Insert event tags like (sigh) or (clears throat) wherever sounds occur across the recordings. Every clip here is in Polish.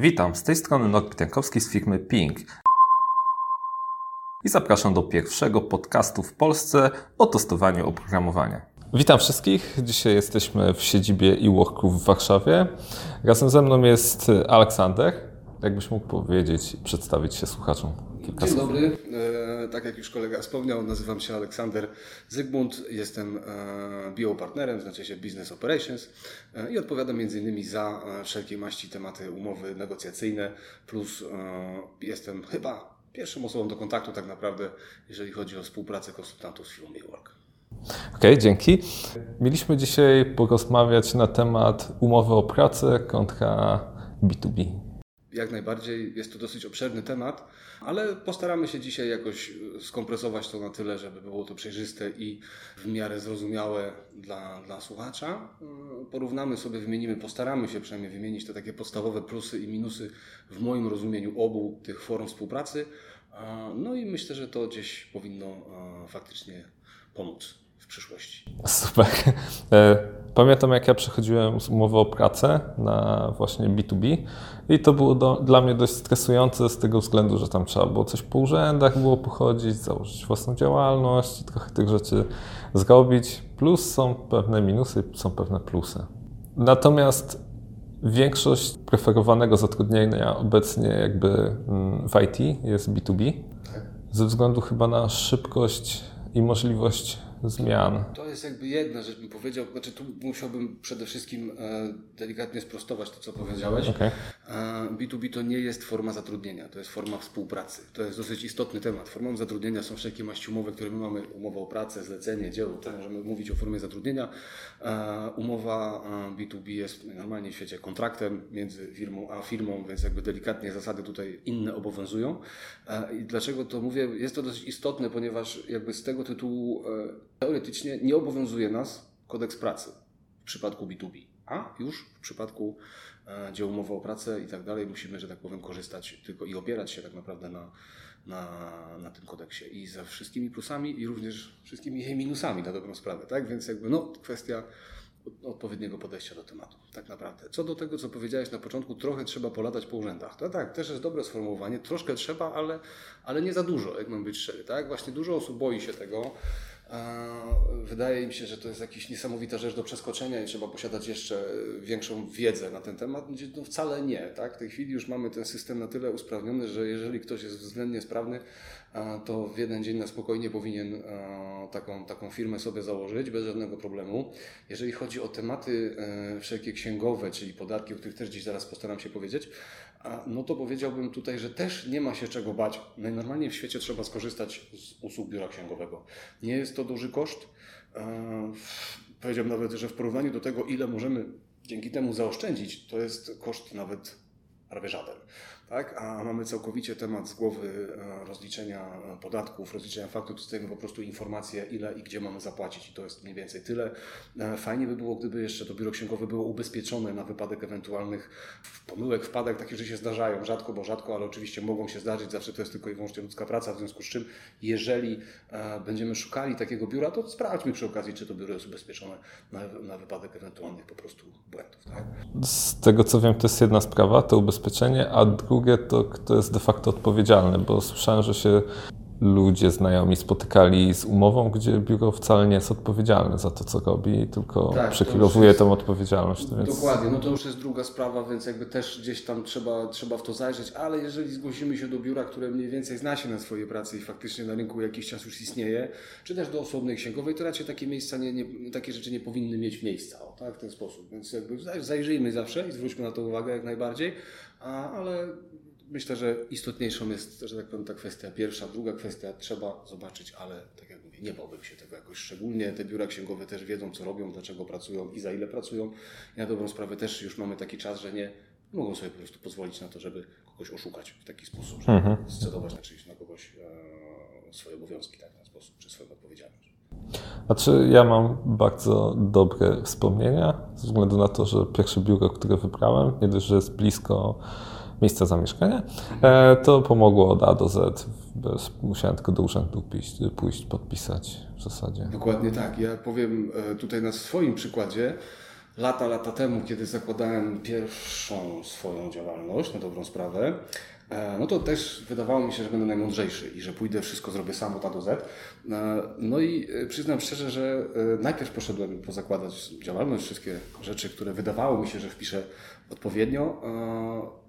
Witam, z tej strony Norbert Jankowski z firmy Ping. I zapraszam do pierwszego podcastu w Polsce o testowaniu oprogramowania. Witam wszystkich. Dzisiaj jesteśmy w siedzibie eWorku w Warszawie. Razem ze mną jest Aleksander. Jakbyś mógł powiedzieć i przedstawić się słuchaczom? Kilka Dzień słów. dobry. E, tak jak już kolega wspomniał, nazywam się Aleksander Zygmunt. Jestem e, biopartnerem, znaczy się Business Operations e, i odpowiadam m.in. za wszelkie maści tematy umowy negocjacyjne, plus jestem chyba pierwszą osobą do kontaktu tak naprawdę, jeżeli chodzi o współpracę konsultantów z firmą Biowork. Okej, okay, dzięki. Mieliśmy dzisiaj porozmawiać na temat umowy o pracę kontra B2B. Jak najbardziej jest to dosyć obszerny temat, ale postaramy się dzisiaj jakoś skompresować to na tyle, żeby było to przejrzyste i w miarę zrozumiałe dla, dla słuchacza. Porównamy sobie, wymienimy, postaramy się przynajmniej wymienić te takie podstawowe plusy i minusy w moim rozumieniu obu tych form współpracy. No i myślę, że to gdzieś powinno faktycznie pomóc w przyszłości. Super. (laughs) E, Pamiętam, jak ja przechodziłem z umowy o pracę na właśnie B2B i to było do, dla mnie dość stresujące z tego względu, że tam trzeba było coś po urzędach było pochodzić, założyć własną działalność i trochę tych rzeczy zrobić. Plus są pewne minusy, są pewne plusy. Natomiast większość preferowanego zatrudnienia obecnie jakby mm, w IT jest B2B. Tak. Ze względu chyba na szybkość i możliwość zmian. To jest jakby jedna rzecz, bym powiedział. Znaczy, tu musiałbym przede wszystkim e, delikatnie sprostować to, co powiedziałeś. Okay. E, B2B to nie jest forma zatrudnienia, to jest forma współpracy. To jest dosyć istotny temat. Formą zatrudnienia są wszelkie maści umowy, które my mamy. Umowa o pracę, zlecenie, dzieło. To możemy mówić o formie zatrudnienia. E, umowa B2B jest normalnie w świecie kontraktem między firmą a firmą, więc jakby delikatnie zasady tutaj inne obowiązują. I dlaczego to mówię? Jest to dosyć istotne, ponieważ jakby z tego tytułu teoretycznie nie obowiązuje nas kodeks pracy w przypadku B2B, a już w przypadku e, dzieł umowy o pracę i tak dalej musimy, że tak powiem, korzystać tylko i opierać się tak naprawdę na, na, na tym kodeksie i ze wszystkimi plusami i również wszystkimi jej minusami na dobrą sprawę, tak? Więc jakby no kwestia odpowiedniego podejścia do tematu, tak naprawdę. Co do tego, co powiedziałeś na początku, trochę trzeba polatać po urzędach. To tak, też jest dobre sformułowanie, troszkę trzeba, ale, ale nie za dużo, jak mam być szczery, tak? Właśnie dużo osób boi się tego, Wydaje mi się, że to jest jakaś niesamowita rzecz do przeskoczenia i trzeba posiadać jeszcze większą wiedzę na ten temat. No wcale nie. Tak? W tej chwili już mamy ten system na tyle usprawniony, że jeżeli ktoś jest względnie sprawny, to w jeden dzień na spokojnie powinien taką, taką firmę sobie założyć bez żadnego problemu. Jeżeli chodzi o tematy e, wszelkie księgowe, czyli podatki, o których też dziś zaraz postaram się powiedzieć, no to powiedziałbym tutaj, że też nie ma się czego bać. Najnormalniej w świecie trzeba skorzystać z usług biura księgowego. Nie jest to duży koszt. E, powiedziałbym nawet, że w porównaniu do tego, ile możemy dzięki temu zaoszczędzić, to jest koszt nawet prawie żaden tak? a mamy całkowicie temat z głowy e, rozliczenia podatków, rozliczenia faktur, dostajemy po prostu informację, ile i gdzie mamy zapłacić i to jest mniej więcej tyle. E, fajnie by było, gdyby jeszcze to biuro księgowe było ubezpieczone na wypadek ewentualnych pomyłek, wpadek, takie, że się zdarzają, rzadko, bo rzadko, ale oczywiście mogą się zdarzyć, zawsze to jest tylko i wyłącznie ludzka praca, w związku z czym jeżeli e, będziemy szukali takiego biura, to sprawdźmy przy okazji, czy to biuro jest ubezpieczone na, na wypadek ewentualnych po prostu błędów. Tak? Z tego co wiem, to jest jedna sprawa, to ubezpieczenie, a druga drugie to kto jest de facto odpowiedzialny, bo słyszałem, że się ludzie znajomi spotykali z umową, gdzie biuro wcale nie jest odpowiedzialne za to, co robi, tylko tak, przekierowuje tą odpowiedzialność. Więc... Dokładnie, no to już jest druga sprawa, więc jakby też gdzieś tam trzeba, trzeba w to zajrzeć, ale jeżeli zgłosimy się do biura, które mniej więcej zna się na swojej pracy i faktycznie na rynku jakiś czas już istnieje, czy też do osobnej księgowej, to raczej takie miejsca, nie, nie, takie rzeczy nie powinny mieć miejsca, o, tak, w ten sposób. Więc jakby zajrzyjmy zawsze i zwróćmy na to uwagę jak najbardziej, a, ale myślę, że istotniejszą jest, że tak powiem, ta kwestia pierwsza. Druga kwestia, trzeba zobaczyć, ale tak jak mówię, nie bałbym się tego jakoś szczególnie. Te biura księgowe też wiedzą, co robią, dlaczego pracują i za ile pracują. I na dobrą sprawę też już mamy taki czas, że nie mogą sobie po prostu pozwolić na to, żeby kogoś oszukać w taki sposób, żeby mhm. scedować na czyjś, na kogoś e, swoje obowiązki tak, na sposób, czy swoją odpowiedzialność. Znaczy, ja mam bardzo dobre wspomnienia, ze względu na to, że pierwsze biuro, które wybrałem, nie dość, że jest blisko miejsca zamieszkania, e, to pomogło od A do Z. Bez, musiałem tylko do urzędu pójść, pójść, podpisać w zasadzie. Dokładnie tak. Ja powiem e, tutaj na swoim przykładzie, lata, lata temu, kiedy zakładałem pierwszą swoją działalność na dobrą sprawę, no to też wydawało mi się, że będę najmądrzejszy i że pójdę, wszystko zrobię sam od A do Z. E, no i e, przyznam szczerze, że najpierw poszedłem pozakładać działalność, wszystkie rzeczy, które wydawało mi się, że wpiszę odpowiednio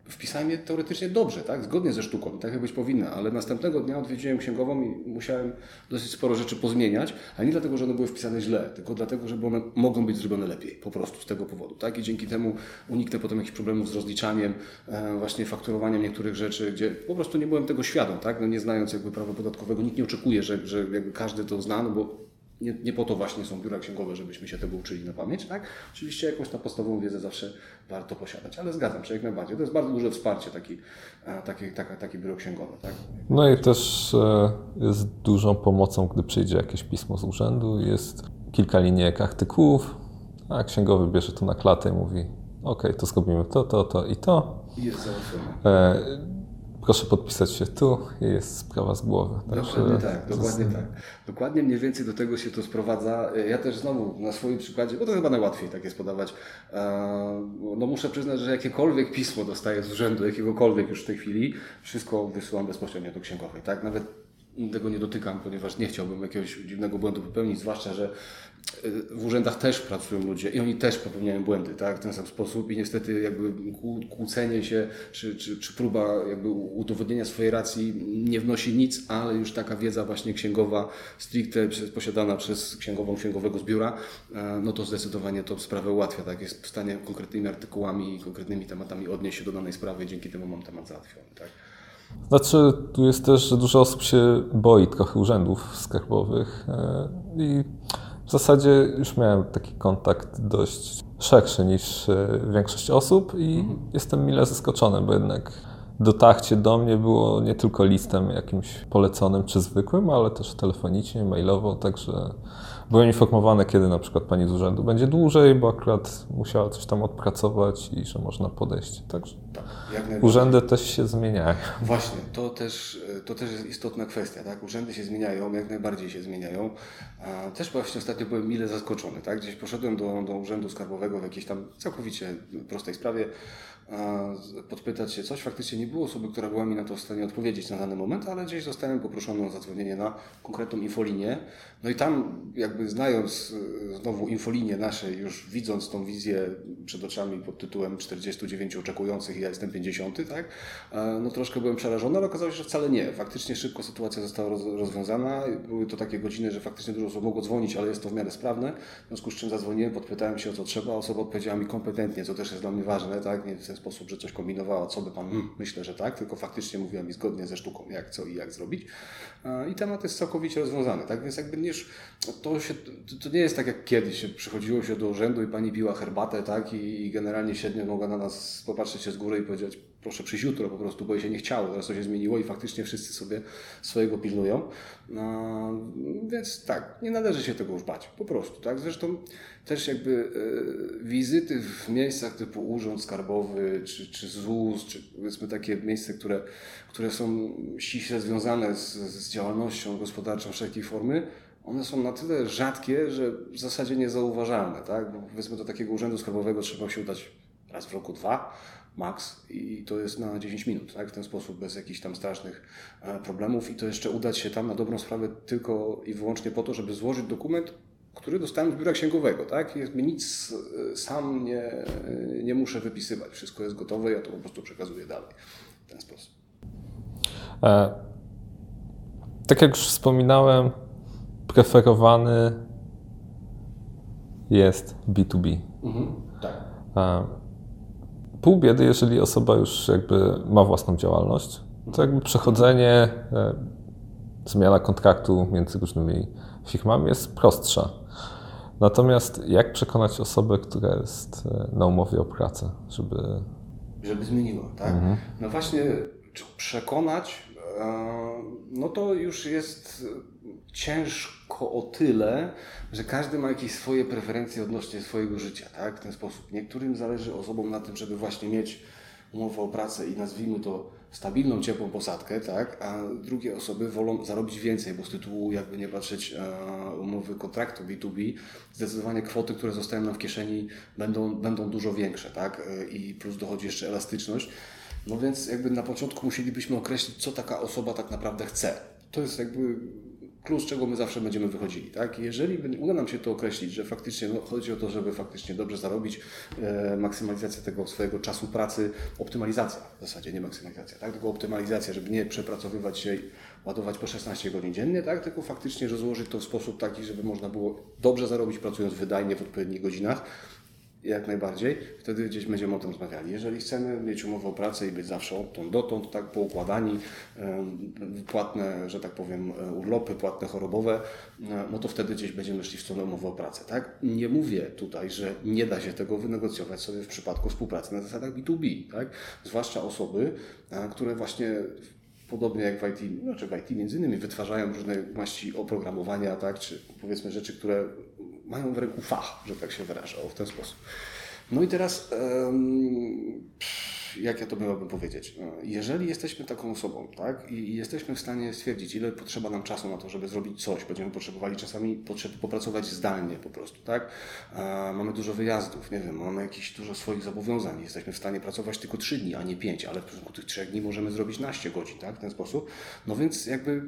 wpisałem je teoretycznie dobrze, tak? zgodnie ze sztuką, tak jak być powinno, ale następnego dnia odwiedziłem księgową i musiałem dosyć sporo rzeczy pozmieniać, ale nie dlatego, że one były wpisane źle, tylko dlatego, że one mogą być zrobione lepiej, po prostu z tego powodu. Tak? I dzięki temu uniknę potem jakichś problemów z rozliczaniem, e, właśnie fakturowaniem niektórych rzeczy, gdzie po prostu nie byłem tego świadom, tak? no nie znając jakby prawa podatkowego, nikt nie oczekuje, że, że jakby każdy to zna, no bo nie, nie po to właśnie są biura księgowe, żebyśmy się tego uczyli na pamięć, tak? Oczywiście jakąś tam podstawową wiedzę zawsze warto posiadać, ale zgadzam się jak najbardziej. To jest bardzo duże wsparcie taki, e, taki, taka, taki biuro księgowe, tak? No i też e, jest dużą pomocą, gdy przyjdzie jakieś pismo z urzędu, jest kilka linijek artykułów, a księgowy bierze to na klatę i mówi ok, to zrobimy to, to, to i to. I jest załatwione. Proszę podpisać się tu i jest sprawa z głowy. dokładnie tak, dokładnie tak. Dokładnie mniej więcej do tego się to sprowadza. Ja też znowu na swoim przykładzie, bo to chyba najłatwiej tak jest podawać, e, no muszę przyznać, że jakiekolwiek pismo dostaję z urzędu, jakiegokolwiek już w tej chwili, wszystko wysyłam bezpośrednio do księgowej, tak? Nawet tego nie dotykam, ponieważ nie chciałbym jakiegoś dziwnego błędu popełnić, zwłaszcza, że w urzędach też pracują ludzie i oni też popełniają błędy tak, w ten sam sposób i niestety jakby kłócenie się czy, czy, czy próba jakby udowodnienia swojej racji nie wnosi nic, ale już taka wiedza właśnie księgowa stricte posiadana przez księgową księgowego z biura, e, no to zdecydowanie to sprawę ułatwia, tak, jest w stanie konkretnymi artykułami i konkretnymi tematami odnieść się do danej sprawy i dzięki temu mam temat załatwiony. Tak. Znaczy, tu jest też, że dużo osób się boi trochę urzędów skarbowych e, i w zasadzie już miałem taki kontakt dość szerszy niż e, większość osób i mhm. jestem mile zaskoczony, bo jednak dotarcie do mnie było nie tylko listem jakimś poleconym czy zwykłym, ale też telefonicznie, mailowo, także byłem informowany, kiedy na przykład pani z urzędu będzie dłużej, bo akurat musiała coś tam odpracować i że można podejść. Także tak, urzędy też się zmieniają. Właśnie, to też, to też jest istotna kwestia. Tak? Urzędy się zmieniają, jak najbardziej się zmieniają. Też właśnie ostatnio byłem mile zaskoczony. Tak? Gdzieś poszedłem do, do urzędu skarbowego w jakiejś tam całkowicie prostej sprawie podpytać się coś. Faktycznie nie było osoby, która była mi na to w stanie odpowiedzieć na dany moment, ale gdzieś zostałem poproszony o zadzwonienie na konkretną infolinię. No i tam jakby znając e, znowu infolinię nasze, już widząc tą wizję przed oczami pod tytułem 49 oczekujących i ja jestem 50, tak? E, no troszkę byłem przerażony, ale okazało się, że wcale nie. Faktycznie szybko sytuacja została rozwiązana. Były to takie godziny, że faktycznie dużo osób mogło dzwonić, ale jest to w miarę sprawne. W związku z czym zadzwoniłem, podpytałem się o co trzeba, osoba odpowiedziała mi kompetentnie, co też jest dla mnie ważne, tak? Nie w ten sposób, że coś kombinowała, co by pan, hmm, myślę, że tak, tylko faktycznie mówiła mi zgodnie ze sztuką, jak, co i jak zrobić. I temat jest całkowicie rozwiązany, tak? Więc jakby nie, to, się, to nie jest tak jak kiedyś, przychodziło się do urzędu i pani piła herbatę, tak? I, i generalnie średnio mogła na nas popatrzeć się z góry i powiedzieć, proszę przyjść jutro po prostu, bo jej się nie chciało. Teraz to się zmieniło i faktycznie wszyscy sobie swojego pilnują. No, więc tak, nie należy się tego już bać, po prostu. Tak? Zresztą też jakby y, wizyty w miejscach typu Urząd Skarbowy, czy, czy ZUS, czy powiedzmy takie miejsca, które, które są ściśle związane z, z działalnością gospodarczą wszelkiej formy, one są na tyle rzadkie, że w zasadzie niezauważalne. Tak? Bo powiedzmy do takiego urzędu skarbowego trzeba się udać raz w roku, dwa max i to jest na 10 minut, tak? w ten sposób, bez jakichś tam strasznych e, problemów i to jeszcze udać się tam na dobrą sprawę tylko i wyłącznie po to, żeby złożyć dokument, który dostałem z biura księgowego, tak? Nic e, sam nie, nie muszę wypisywać. Wszystko jest gotowe, ja to po prostu przekazuję dalej w ten sposób. E, tak jak już wspominałem, preferowany jest B2B. Mhm, tak. E, pół biedy, jeżeli osoba już jakby ma własną działalność, to jakby przechodzenie, e, zmiana kontraktu między różnymi firmami jest prostsza. Natomiast jak przekonać osobę, która jest e, na umowie o pracę, żeby... Żeby zmieniła, tak? Mhm. No właśnie, przekonać, no to już jest ciężko o tyle, że każdy ma jakieś swoje preferencje odnośnie swojego życia, tak? W ten sposób. Niektórym zależy osobom na tym, żeby właśnie mieć umowę o pracę i nazwijmy to stabilną, ciepłą posadkę, tak, a drugie osoby wolą zarobić więcej, bo z tytułu, jakby nie patrzeć, umowy kontraktu B2B, zdecydowanie kwoty, które zostają nam w kieszeni będą, będą dużo większe, tak, e, i plus dochodzi jeszcze elastyczność. No więc jakby na początku musielibyśmy określić, co taka osoba tak naprawdę chce. To jest jakby klucz, czego my zawsze będziemy wychodzili. Tak? Jeżeli uda nam się to określić, że faktycznie no, chodzi o to, żeby faktycznie dobrze zarobić, e, maksymalizację tego swojego czasu pracy, optymalizacja w zasadzie, nie maksymalizacja, tak? tylko optymalizacja, żeby nie przepracowywać się ładować po 16 godzin dziennie, tak? tylko faktycznie rozłożyć to w sposób taki, żeby można było dobrze zarobić, pracując wydajnie w odpowiednich godzinach, jak najbardziej, wtedy gdzieś będziemy o tym rozmawiali. Jeżeli chcemy mieć umowę o pracę i być zawsze odtąd dotąd, tak poukładani, płatne, że tak powiem, e, urlopy, płatne chorobowe, e, no to wtedy gdzieś będziemy szli w stronę umowy o pracę. Tak? Nie mówię tutaj, że nie da się tego wynegocjować sobie w przypadku współpracy na zasadach B2B, tak? zwłaszcza osoby, e, które właśnie podobnie jak w IT, znaczy w IT między innymi wytwarzają różne maści oprogramowania, tak, czy powiedzmy rzeczy, które mają w ręku fach, że tak się wyraża, w ten sposób. No i teraz, jak ja to miałbym powiedzieć? No, jeżeli jesteśmy taką osobą, tak, i jesteśmy w stanie stwierdzić, ile potrzeba nam czasu na to, żeby zrobić coś, będziemy potrzebowali czasami potrzeb, popracować zdalnie po prostu, tak? Mamy dużo wyjazdów, nie wiem, mamy jakieś dużo swoich zobowiązań, jesteśmy w stanie pracować tylko 3 dni, a nie 5, ale w przeciągu tych 3 dni możemy zrobić naście godzin, tak, w ten sposób. No więc jakby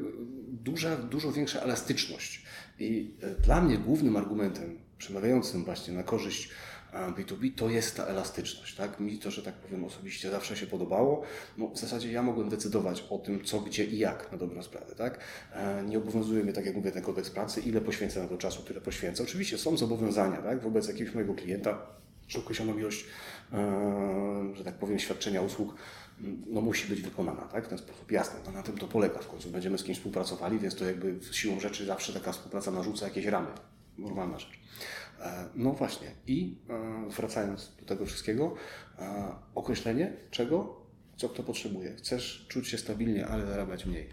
duża, dużo większa elastyczność. I e, dla mnie głównym argumentem przemawiającym właśnie na korzyść B2B to jest ta elastyczność. Tak? Mi to, że tak powiem, osobiście zawsze się podobało. No, w zasadzie ja mogłem decydować o tym, co, gdzie i jak na dobrą sprawę. Tak? E, nie obowiązuje mnie, tak jak mówię, ten kodeks pracy, ile poświęcę na to czasu, tyle poświęcę. Oczywiście są zobowiązania tak? wobec jakiegoś mojego klienta, że określoną ilość, e, że tak powiem, świadczenia usług no, musi być wykonana, tak? W ten sposób jasne. No, na tym to polega. W końcu będziemy z kimś współpracowali, więc to jakby siłą rzeczy zawsze taka współpraca narzuca jakieś ramy. Normalna rzecz. E, no właśnie. I e, wracając do tego wszystkiego, e, określenie czego, co kto potrzebuje. Chcesz czuć się stabilnie, ale zarabiać mniej.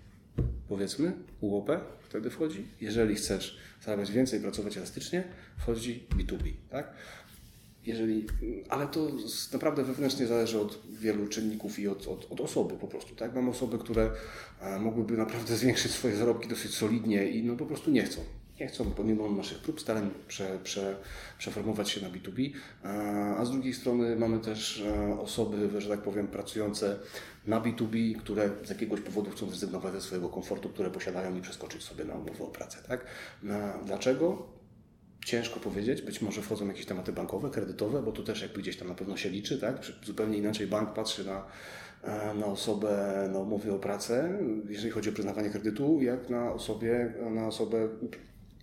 Powiedzmy, UOP wtedy wchodzi. Jeżeli chcesz zarabiać więcej, pracować elastycznie, wchodzi B2B. Tak? Jeżeli, ale to naprawdę wewnętrznie zależy od wielu czynników i od, od, od, osoby po prostu. Tak? Mam osoby, które e, mogłyby naprawdę (laughs) zwiększyć swoje zarobki dosyć solidnie i no po prostu nie chcą. Nie chcą pomimo naszych prób, starań prze, prze, przeformować się na B2B, e, a z drugiej strony mamy też e, osoby, że tak powiem, pracujące na B2B, które z jakiegoś powodu chcą zrezygnować ze swojego komfortu, które posiadają i przeskoczyć sobie na umowę o pracę. Tak? Dlaczego? Ciężko powiedzieć, być może wchodzą jakieś tematy bankowe, kredytowe, bo to też jakby gdzieś tam na pewno się liczy, tak? Zupełnie inaczej bank patrzy na, e, na osobę na umowie o pracę, jeżeli chodzi o przyznawanie kredytu, jak na osobie, na osobę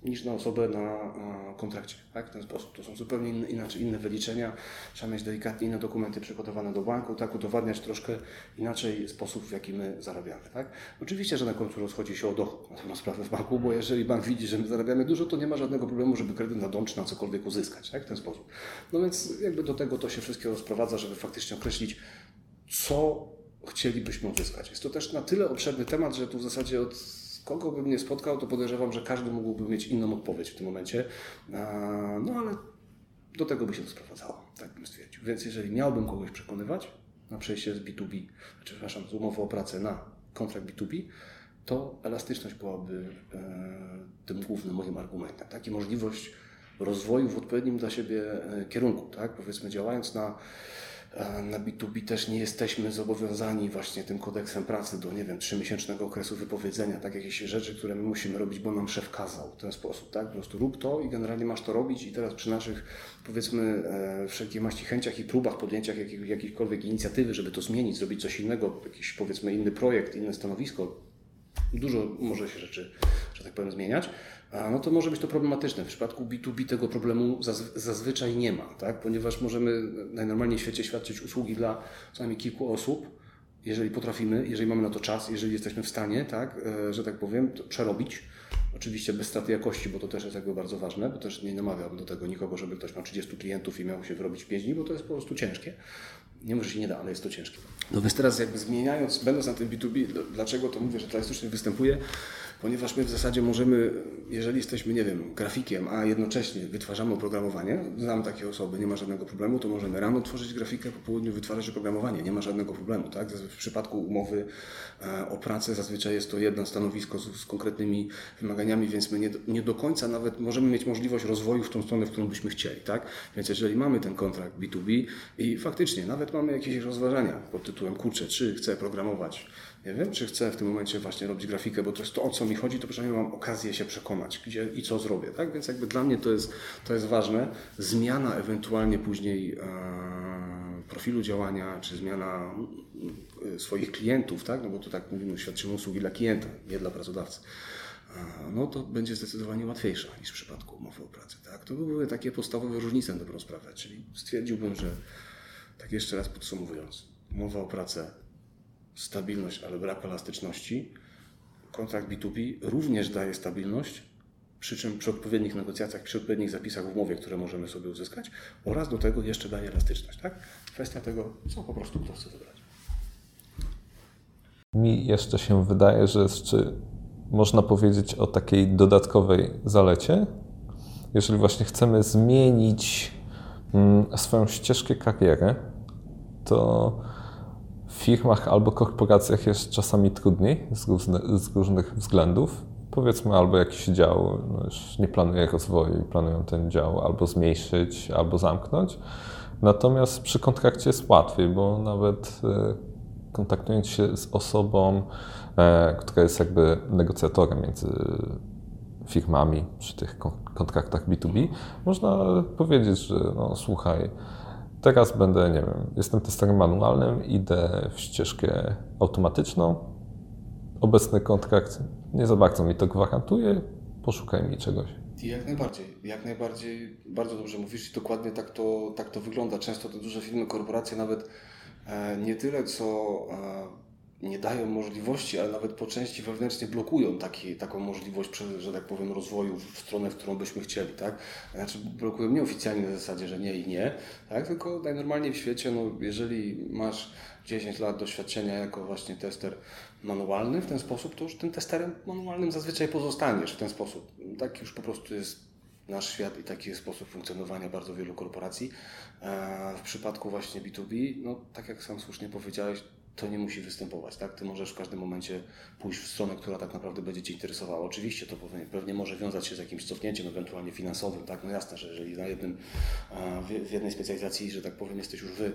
niż na osobę na kontrakcie. Tak? W ten sposób. To są zupełnie inne, inaczej, inne wyliczenia. Trzeba mieć delikatnie inne dokumenty przygotowane do banku, tak udowadniać troszkę inaczej sposób, w jaki my zarabiamy. Tak? Oczywiście, że na końcu rozchodzi się o dochód na tę sprawę w banku, bo jeżeli bank widzi, że my zarabiamy dużo, to nie ma żadnego problemu, żeby kredyt na dom czy na cokolwiek uzyskać. Tak? W ten sposób. No więc jakby do tego to się wszystkiego sprowadza, żeby faktycznie określić, co chcielibyśmy uzyskać. Jest to też na tyle obszerny temat, że tu w zasadzie od kogo bym nie spotkał, to podejrzewam, że każdy mógłby mieć inną odpowiedź w tym momencie. No ale do tego by się to sprowadzało, tak bym stwierdził. Więc jeżeli miałbym kogoś przekonywać na przejście z B2B, znaczy, przepraszam, z umowy o pracę na kontrakt B2B, to elastyczność byłaby e, tym głównym moim argumentem. Tak? I możliwość rozwoju w odpowiednim dla siebie e, kierunku. Tak? Powiedzmy, działając na na B2B też nie jesteśmy zobowiązani właśnie tym kodeksem pracy do, nie wiem, trzymiesięcznego okresu wypowiedzenia, tak jakieś rzeczy, które my musimy robić, bo nam szef kazał w ten sposób, tak? Po prostu rób to i generalnie masz to robić i teraz przy naszych, powiedzmy, e, wszelkiej maści chęciach i próbach podjęcia jakich, jakiejkolwiek inicjatywy, żeby to zmienić, zrobić coś innego, jakiś, powiedzmy, inny projekt, inne stanowisko, dużo może się rzeczy, że tak powiem, zmieniać, no to może być to problematyczne. W przypadku B2B tego problemu zazwyczaj nie ma, tak? ponieważ możemy najnormalniej w świecie świadczyć usługi dla co najmniej kilku osób, jeżeli potrafimy, jeżeli mamy na to czas, jeżeli jesteśmy w stanie, tak, e, że tak powiem, przerobić. Oczywiście bez straty jakości, bo to też jest jakby bardzo ważne, bo też nie namawiam do tego nikogo, żeby ktoś miał 30 klientów i miał się wyrobić w 5 dni, bo to jest po prostu ciężkie. Nie może się nie da, ale jest to ciężkie. No więc teraz jakby zmieniając, będąc na tym B2B, dlaczego to mówię, że klasycznie występuje? Ponieważ my w zasadzie możemy, jeżeli jesteśmy, nie wiem, grafikiem, a jednocześnie wytwarzamy oprogramowanie, znam takie osoby, nie ma żadnego problemu, to możemy rano tworzyć grafikę, po południu wytwarzać oprogramowanie, nie ma żadnego problemu. Tak? W przypadku umowy e, o pracę zazwyczaj jest to jedno stanowisko z, z konkretnymi wymaganiami, więc my nie, nie, do końca nawet możemy mieć możliwość rozwoju w tą stronę, w którą byśmy chcieli. Tak? Więc jeżeli mamy ten kontrakt B2B i faktycznie nawet mamy jakieś rozważania pod tytułem kurczę, czy chcę programować nie wiem, czy chcę w tym momencie właśnie robić grafikę, bo to jest to, o co mi chodzi, to przynajmniej mam okazję się przekonać, gdzie i co zrobię, tak? Więc jakby dla mnie to jest, to jest ważne. Zmiana ewentualnie później e, profilu działania, czy zmiana e, swoich klientów, tak? No bo to tak mówimy, świadczymy usługi dla klienta, nie dla pracodawcy. E, no to będzie zdecydowanie łatwiejsza niż w przypadku umowy o pracę, tak? To by były takie podstawowe różnice na dobrą sprawę, czyli stwierdziłbym, że tak jeszcze raz podsumowując, umowa o pracę stabilność, ale brak elastyczności, kontrakt B2B również daje stabilność, przy czym przy odpowiednich negocjacjach, przy odpowiednich zapisach w umowie, które możemy sobie uzyskać, oraz do tego jeszcze daje elastyczność. Tak? Kwestia tego, co po prostu kto chce wybrać. Mi jeszcze się wydaje, że jeszcze można powiedzieć o takiej dodatkowej zalecie. Jeżeli właśnie chcemy zmienić mm, swoją ścieżkę kariery, to w firmach albo korporacjach jest czasami trudniej z, różny, z różnych względów. Powiedzmy, albo jakiś dział no już nie planuje rozwoju i planują ten dział albo zmniejszyć, albo zamknąć. Natomiast przy kontrakcie jest łatwiej, bo nawet e, kontaktując się z osobą, e, która jest jakby negocjatorem między firmami przy tych kontraktach B2B, można powiedzieć, że no, słuchaj, Teraz będę, nie wiem, jestem testerem manualnym, idę w ścieżkę automatyczną. Obecny kontrakt nie za bardzo mi to gwarantuje, poszukaj mi czegoś. Jak najbardziej, jak najbardziej, bardzo dobrze mówisz i dokładnie tak to, tak to wygląda. Często te duże firmy, korporacje nawet e, nie tyle co e, nie dają możliwości, ale nawet po części wewnętrznie blokują taki, taką możliwość, że tak powiem, rozwoju w stronę, w którą byśmy chcieli, tak? Znaczy blokują nieoficjalnie na zasadzie, że nie i nie, tak? Tylko najnormalniej w świecie, no, jeżeli masz 10 lat doświadczenia jako właśnie tester manualny w ten sposób, to już tym testerem manualnym zazwyczaj pozostaniesz w ten sposób. Tak już po prostu jest nasz świat i taki jest sposób funkcjonowania bardzo wielu korporacji. W przypadku właśnie B2B, no tak jak sam słusznie powiedziałeś, to nie musi występować. Tak? Ty możesz w każdym momencie pójść w stronę, która tak naprawdę będzie Cię interesowała. Oczywiście to pewnie, pewnie może wiązać się z jakimś cofnięciem, ewentualnie finansowym. Tak? No jasne, że jeżeli na jednym, w jednej specjalizacji, że tak powiem, jesteś już Wy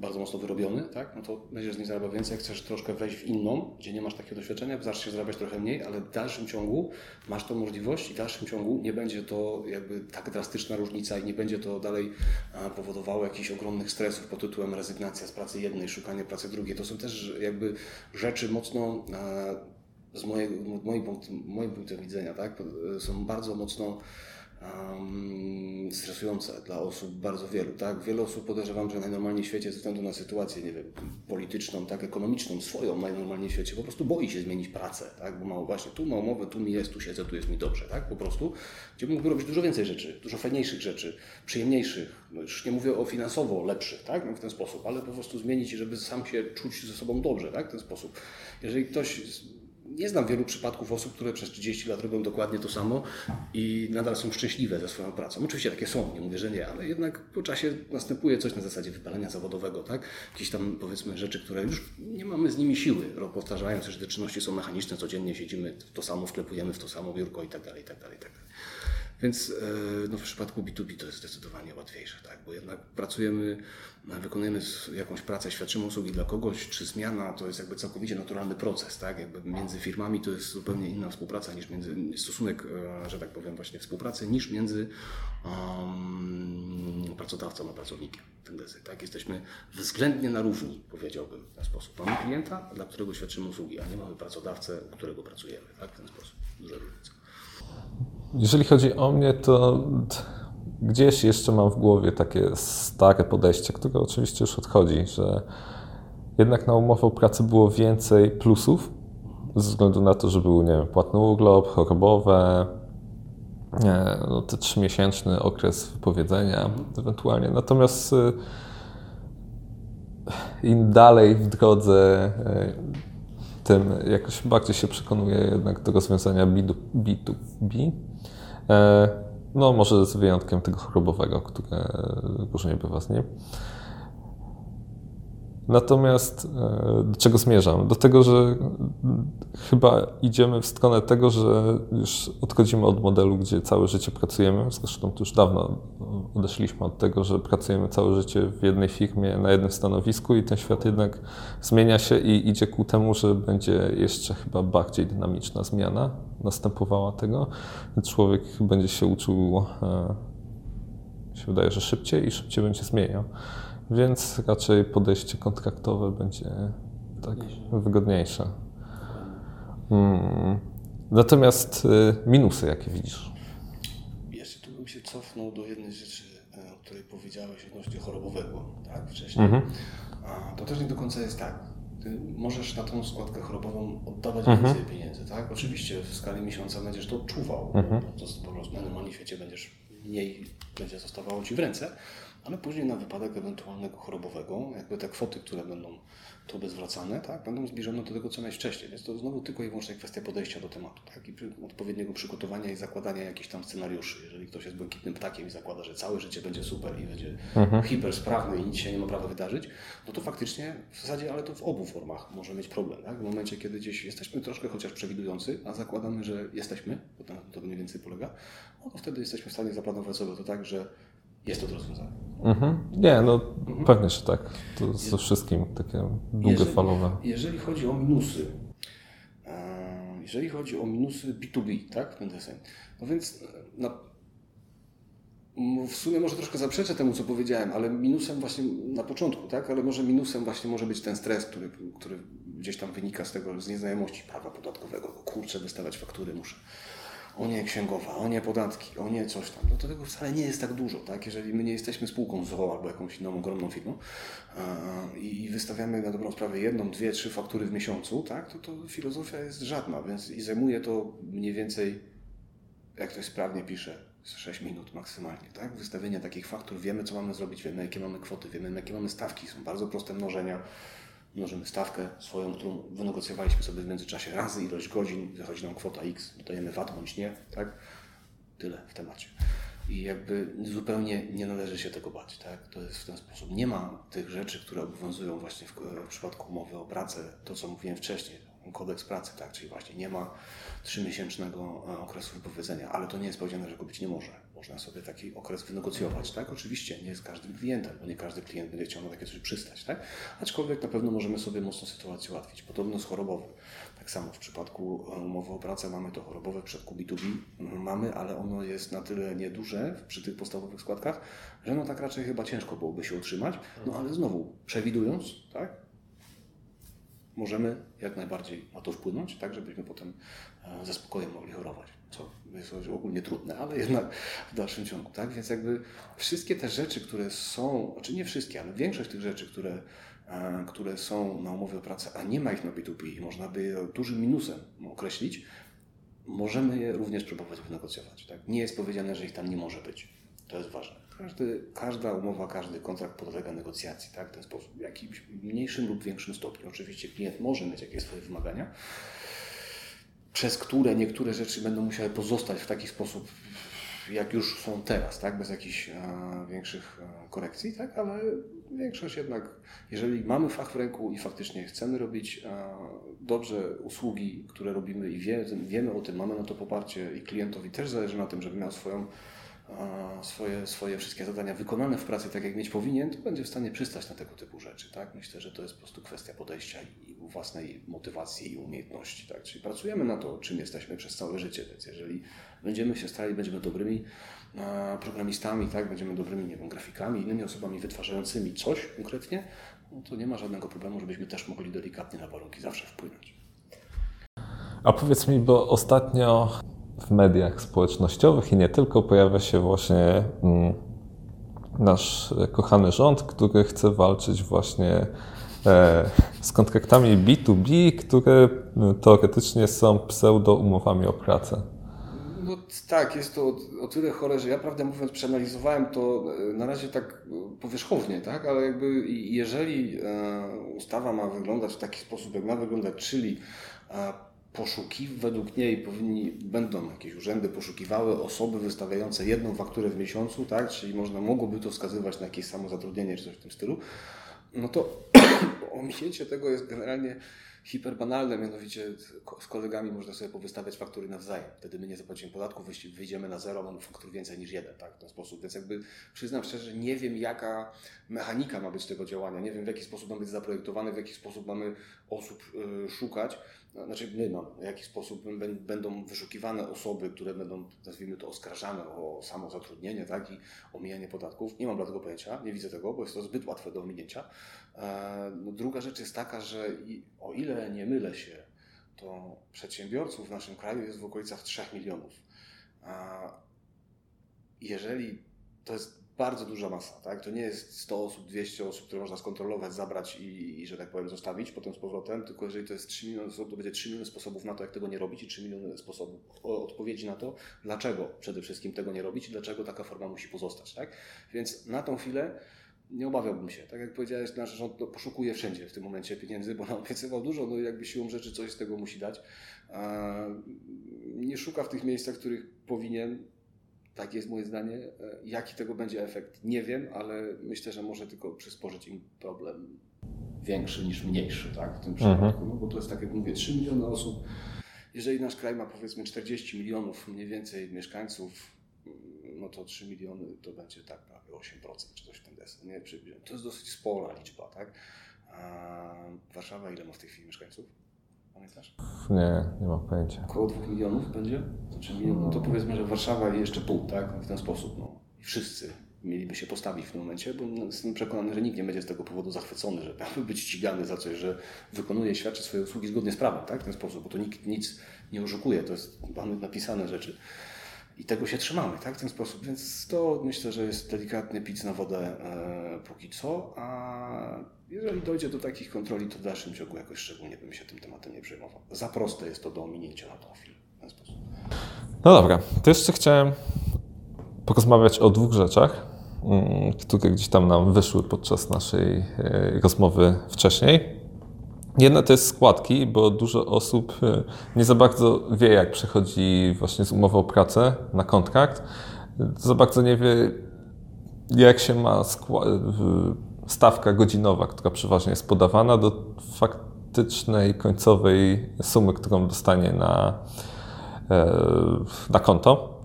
bardzo mocno wyrobiony, tak? no to będziesz z niej zarabiał więcej. Jak chcesz troszkę wejść w inną, gdzie nie masz takiego doświadczenia, zaczniesz zarabiać trochę mniej, ale w dalszym ciągu masz tą możliwość i w dalszym ciągu nie będzie to jakby tak drastyczna różnica i nie będzie to dalej powodowało jakichś ogromnych stresów pod tytułem rezygnacja z pracy jednej, szukanie pracy drugiej. To są też jakby rzeczy mocno z mojego, moim, moim punktem widzenia, tak? są bardzo mocno um, dla osób bardzo wielu. Tak? Wiele osób podejrzewam, że najnormalniej w świecie ze względu na sytuację, nie wiem, polityczną, tak, ekonomiczną, swoją najnormalniej w świecie, po prostu boi się zmienić pracę, tak? bo ma właśnie tu ma umowę, tu mi jest, tu siedzę, tu jest mi dobrze, tak? po prostu, gdzie mógłby robić dużo więcej rzeczy, dużo fajniejszych rzeczy, przyjemniejszych, no już nie mówię o finansowo lepszych, tak? No w ten sposób, ale po prostu zmienić, żeby sam się czuć ze sobą dobrze, tak? w ten sposób. Jeżeli ktoś nie znam wielu przypadków osób, które przez 30 lat robią dokładnie to samo i nadal są szczęśliwe ze swoją pracą. Oczywiście takie są, nie mówię, że nie, ale jednak po czasie następuje coś na zasadzie wypalenia zawodowego, tak? Jakieś tam powiedzmy rzeczy, które już nie mamy z nimi siły, powtarzając, że te czynności są mechaniczne, codziennie siedzimy w to samo, wklepujemy w to samo biurko i tak dalej, i tak dalej, i tak dalej. Więc e, no, w przypadku B2B to jest zdecydowanie łatwiejsze, tak? bo jednak pracujemy, wykonujemy jakąś pracę, świadczymy usługi dla kogoś, czy zmiana to jest jakby całkowicie naturalny proces. Tak? Jakby między firmami to jest zupełnie inna współpraca niż między, stosunek, e, że tak powiem, właśnie współpracy, niż między um, pracodawcą a pracownikiem. Tendency, tak? Jesteśmy względnie na równi, powiedziałbym w ten sposób. Mamy klienta, dla którego świadczymy usługi, a nie mamy pracodawcę, u którego pracujemy. Tak? W ten sposób. Duża różnica. Jeżeli chodzi o mnie, to gdzieś jeszcze mam w głowie takie stare podejście, które oczywiście już odchodzi, że jednak na umowę o pracę było więcej plusów, ze względu na to, że był, nie wiem, płatny urlop, chorobowe, no, ten trzymiesięczny okres wypowiedzenia ewentualnie. Natomiast y, im dalej w drodze, tym jakoś bardziej się przekonuję jednak do rozwiązania B2B. No, może z wyjątkiem tego chorobowego, które różnie bywa z nim. Natomiast e, do czego zmierzam? Do tego, że chyba idziemy w stronę tego, że już odchodzimy od modelu, gdzie całe życie pracujemy. Zresztą to już dawno odeszliśmy od tego, że pracujemy całe życie w jednej firmie, na jednym stanowisku i ten świat jednak zmienia się i idzie ku temu, że będzie jeszcze chyba bardziej dynamiczna zmiana następowała tego. Człowiek będzie się uczył, e, się wydaje, że szybciej i szybciej będzie zmieniał więc raczej podejście kontraktowe będzie tak wygodniejsze. Hmm. Natomiast y, minusy, jakie widzisz? Jeszcze tu bym się cofnął do jednej rzeczy, e, o której powiedziałeś odnośnie chorobowego, tak, wcześniej. Mhm. To też nie do końca jest tak. Ty możesz na tą składkę chorobową oddawać mhm. więcej pieniędzy, tak? Oczywiście w skali miesiąca będziesz to odczuwał, mhm. po prostu na normalnym świecie będziesz mniej będzie zostawało Ci w ręce, ale później na wypadek ewentualnego chorobowego, jakby te kwoty, które będą Tobie zwracane, tak, będą zbliżone do tego, co miałeś wcześniej. Więc to znowu tylko i wyłącznie kwestia podejścia do tematu, tak, i odpowiedniego przygotowania i zakładania jakichś tam scenariuszy. Jeżeli ktoś jest błękitnym ptakiem i zakłada, że całe życie będzie super i będzie mhm. hipersprawny i nic się nie ma prawa wydarzyć, no to faktycznie w zasadzie, ale to w obu formach może mieć problem, tak? W momencie, kiedy gdzieś jesteśmy troszkę chociaż przewidujący, a zakładamy, że jesteśmy, bo na to mniej więcej polega, no to wtedy jesteśmy w stanie zaplanować sobie to tak, że jest to do rozwiązania. Mhm. Nie, no mhm. pewnie, że tak. To ze wszystkim takie długofalowe. Jeżeli, jeżeli chodzi o minusy, e, jeżeli chodzi o minusy B2B, tak, no więc e, na, w sumie może troszkę zaprzeczę temu, co powiedziałem, ale minusem właśnie na początku, tak, ale może minusem właśnie może być ten stres, który, który gdzieś tam wynika z tego, z nieznajomości prawa podatkowego. Kurczę, wystawać faktury muszę o nie księgowa, o nie podatki, o nie coś tam, no to tego wcale nie jest tak dużo, tak? Jeżeli my nie jesteśmy spółką ZOO albo jakąś inną ogromną firmą i wystawiamy na dobrą sprawę jedną, dwie, trzy faktury w miesiącu, tak? To, to filozofia jest żadna, więc i zajmuje to mniej więcej, jak ktoś sprawnie pisze, 6 minut maksymalnie, tak? Wystawienie takich faktur, wiemy co mamy zrobić, wiemy jakie mamy kwoty, wiemy jakie mamy stawki, są bardzo proste mnożenia, mnożymy stawkę swoją, którą wynegocjowaliśmy sobie w międzyczasie razy ilość godzin, wychodzi nam kwota X, dodajemy VAT bądź nie, tak? Tyle w temacie. I jakby zupełnie nie należy się tego bać, tak? To jest w ten sposób. Nie ma tych rzeczy, które obowiązują właśnie w, w przypadku umowy o pracę, to co mówiłem wcześniej, kodeks pracy, tak? Czyli właśnie nie ma trzymiesięcznego e, okresu wypowiedzenia, ale to nie jest powiedziane, że go być nie może. Można sobie taki okres wynegocjować, tak? Oczywiście nie z każdym klientem, bo nie każdy klient będzie chciał na takie coś przystać, tak? Aczkolwiek na pewno możemy sobie mocno sytuację ułatwić. Podobno z chorobowym. Tak samo w przypadku e, umowy o pracę mamy to chorobowe, w przypadku B2B mamy, ale ono jest na tyle nieduże przy tych podstawowych składkach, że no tak raczej chyba ciężko byłoby się utrzymać. No ale znowu, przewidując, tak? Możemy jak najbardziej na to wpłynąć, tak żebyśmy potem e, ze spokojem mogli chorować, co jest ogólnie trudne, ale jednak w dalszym ciągu, tak? Więc jakby wszystkie te rzeczy, które są, znaczy nie wszystkie, ale większość tych rzeczy, które, e, które są na umowie o pracę, a nie ma ich na B2B i można by je dużym minusem określić, możemy je również próbować wynegocjować, tak? Nie jest powiedziane, że ich tam nie może być. To jest ważne. Każdy, każda umowa, każdy kontrakt podlega negocjacji, tak? W ten sposób, w jakimś mniejszym lub większym stopniu. Oczywiście klient może mieć jakieś swoje wymagania, przez które niektóre rzeczy będą musiały pozostać w taki sposób, jak już są teraz, tak? bez jakichś e, większych e, korekcji, tak? ale większość jednak, jeżeli mamy fach w ręku i faktycznie chcemy robić e, dobrze usługi, które robimy i wie, wiemy o tym, mamy na to poparcie i klientowi też zależy na tym, żeby miał swoją swoje, swoje wszystkie zadania wykonane w pracy tak, jak mieć powinien, to będzie w stanie przystać na tego typu rzeczy. Tak? Myślę, że to jest po prostu kwestia podejścia i własnej motywacji i umiejętności. Tak? Czyli pracujemy na to, czym jesteśmy przez całe życie, więc jeżeli będziemy się starali, będziemy dobrymi programistami, tak? będziemy dobrymi nie wiem, grafikami, innymi osobami wytwarzającymi coś konkretnie, no to nie ma żadnego problemu, żebyśmy też mogli delikatnie na warunki zawsze wpłynąć. A powiedz mi, bo ostatnio w mediach społecznościowych i nie tylko pojawia się właśnie mm, nasz kochany rząd, który chce walczyć właśnie e, z kontraktami B2B, które mm, teoretycznie są pseudo umowami o pracę. No tak, jest to o tyle chore, że ja prawdę mówiąc przeanalizowałem to e, na razie tak powierzchownie, tak? ale jakby jeżeli e, ustawa ma wyglądać w taki sposób, jak ma wyglądać, czyli poszuki, według niej powinni, będą jakieś urzędy poszukiwały osoby wystawiające jedną fakturę w miesiącu, tak? czyli można, mogłoby to wskazywać na jakieś samozatrudnienie czy coś w tym stylu, no to (clears throat) ominięcie tego jest generalnie hiperbanalne, mianowicie z kolegami można sobie powystawiać faktury nawzajem. Wtedy my nie zapłacimy podatku, wyjdziemy na zero, mamy faktur więcej niż jeden, tak, w ten sposób. Więc jakby przyznam szczerze, nie wiem jaka mechanika ma być tego działania, nie wiem w jaki sposób ma być zaprojektowane, w jaki sposób mamy osób y, szukać. No, znaczy my, no, w jaki sposób będą wyszukiwane osoby, które będą, nazwijmy to, oskarżane o samozatrudnienie tak, i omijanie podatków. Nie mam dla tego pojęcia, nie widzę tego, bo jest to zbyt łatwe do ominięcia. E, no, druga rzecz jest taka, że o ile nie mylę się, to przedsiębiorców w naszym kraju jest w okolicach 3 milionów. Jeżeli to jest bardzo duża masa, tak? To nie jest 100 osób, 200 osób, które można skontrolować, zabrać i, i, że tak powiem, zostawić potem z powrotem, tylko jeżeli to jest 3 miliony osób, to będzie 3 miliony sposobów na to, jak tego nie robić i 3 miliony sposobów odpowiedzi na to, dlaczego przede wszystkim tego nie robić i dlaczego taka forma musi pozostać, tak? Więc na tą chwilę nie obawiałbym się. Tak jak powiedziałeś, nasz rząd poszukuje wszędzie w tym momencie pieniędzy, bo nam obiecywał dużo, no jakby siłą rzeczy coś z tego musi dać. Nie szuka w tych miejscach, w których powinien. Tak jest moje zdanie. E, jaki tego będzie efekt, nie wiem, ale myślę, że może tylko przysporzyć im problem większy niż mniejszy, tak, w tym mhm. przypadku. No bo to jest tak jak mówię, 3 miliony osób. Jeżeli nasz kraj ma powiedzmy 40 milionów mniej więcej mieszkańców, no to 3 miliony to będzie tak prawie 8% czy coś w ten deseń. Nie? To jest dosyć spora liczba, tak? A Warszawa ile ma w tej chwili mieszkańców? Pamiętasz? Nie, nie mam pojęcia. Około 2 milionów będzie? Znaczy milion, no to powiedzmy, że Warszawa i jeszcze pół, tak? W ten sposób, no. I wszyscy mieliby się postawić w tym momencie, bo jestem przekonany, że nikt nie będzie z tego powodu zachwycony, że miałby być ścigany za coś, że wykonuje, świadczy swoje usługi zgodnie z prawem, tak? W ten sposób, bo to nikt nic nie oszukuje, to jest, mamy napisane rzeczy. I tego się trzymamy, tak, w ten sposób. Więc to myślę, że jest delikatny pic na wodę e, póki co. A jeżeli dojdzie do takich kontroli, to w dalszym ciągu jakoś szczególnie bym się tym tematem nie przejmował. Za proste jest to do ominięcia na chwilę. W ten sposób. No dobra, to jeszcze chciałem porozmawiać o dwóch rzeczach, mm, które gdzieś tam nam wyszły podczas naszej e, rozmowy wcześniej. Jedna to jest składki, bo dużo osób e, nie za bardzo wie, jak przechodzi właśnie z umowy o pracę na kontrakt. Za bardzo nie wie, jak się ma stawka godzinowa, która przeważnie jest podawana do faktycznej końcowej sumy, którą dostanie na, e, na konto.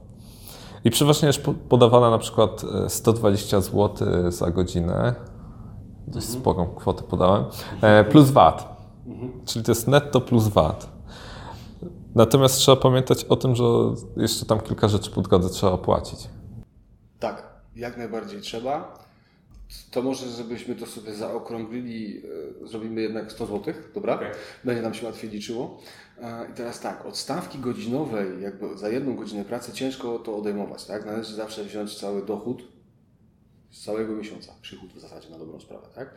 I przeważnie jest podawana na przykład 120 zł za godzinę. Dość mhm. sporą kwotę podałem. E, plus VAT. Mhm. Czyli to jest netto plus VAT. Natomiast trzeba pamiętać o tym, że jeszcze tam kilka rzeczy po drodze trzeba opłacić. Tak, jak najbardziej trzeba. To może, żebyśmy to sobie zaokrąglili, e, zrobimy jednak 100 zł, dobra? Okay. Będzie nam się łatwiej liczyło. E, I teraz tak, od stawki godzinowej, jakby za jedną godzinę pracy ciężko to odejmować, tak? Należy zawsze wziąć cały dochód z całego miesiąca, przychód w zasadzie na dobrą sprawę, tak?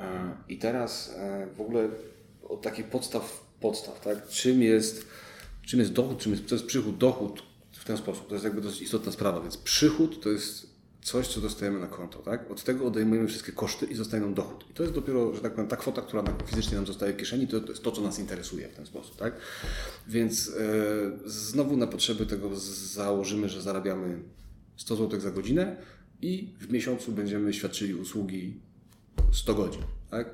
E, I teraz w ogóle od takich podstaw, podstaw, tak? Czym jest, czym jest dochód, czym jest, to jest przychód, dochód w ten sposób. To jest jakby dosyć istotna sprawa, więc przychód to jest coś, co dostajemy na konto, tak? Od tego odejmujemy wszystkie koszty i zostaje nam dochód. I to jest dopiero, że tak powiem, ta kwota, która fizycznie nam zostaje w kieszeni, to, to jest to, co nas interesuje w ten sposób, tak? Więc yy, znowu na potrzeby tego założymy, że zarabiamy 100 zł za godzinę i w miesiącu będziemy świadczyli usługi 100 godzin, tak?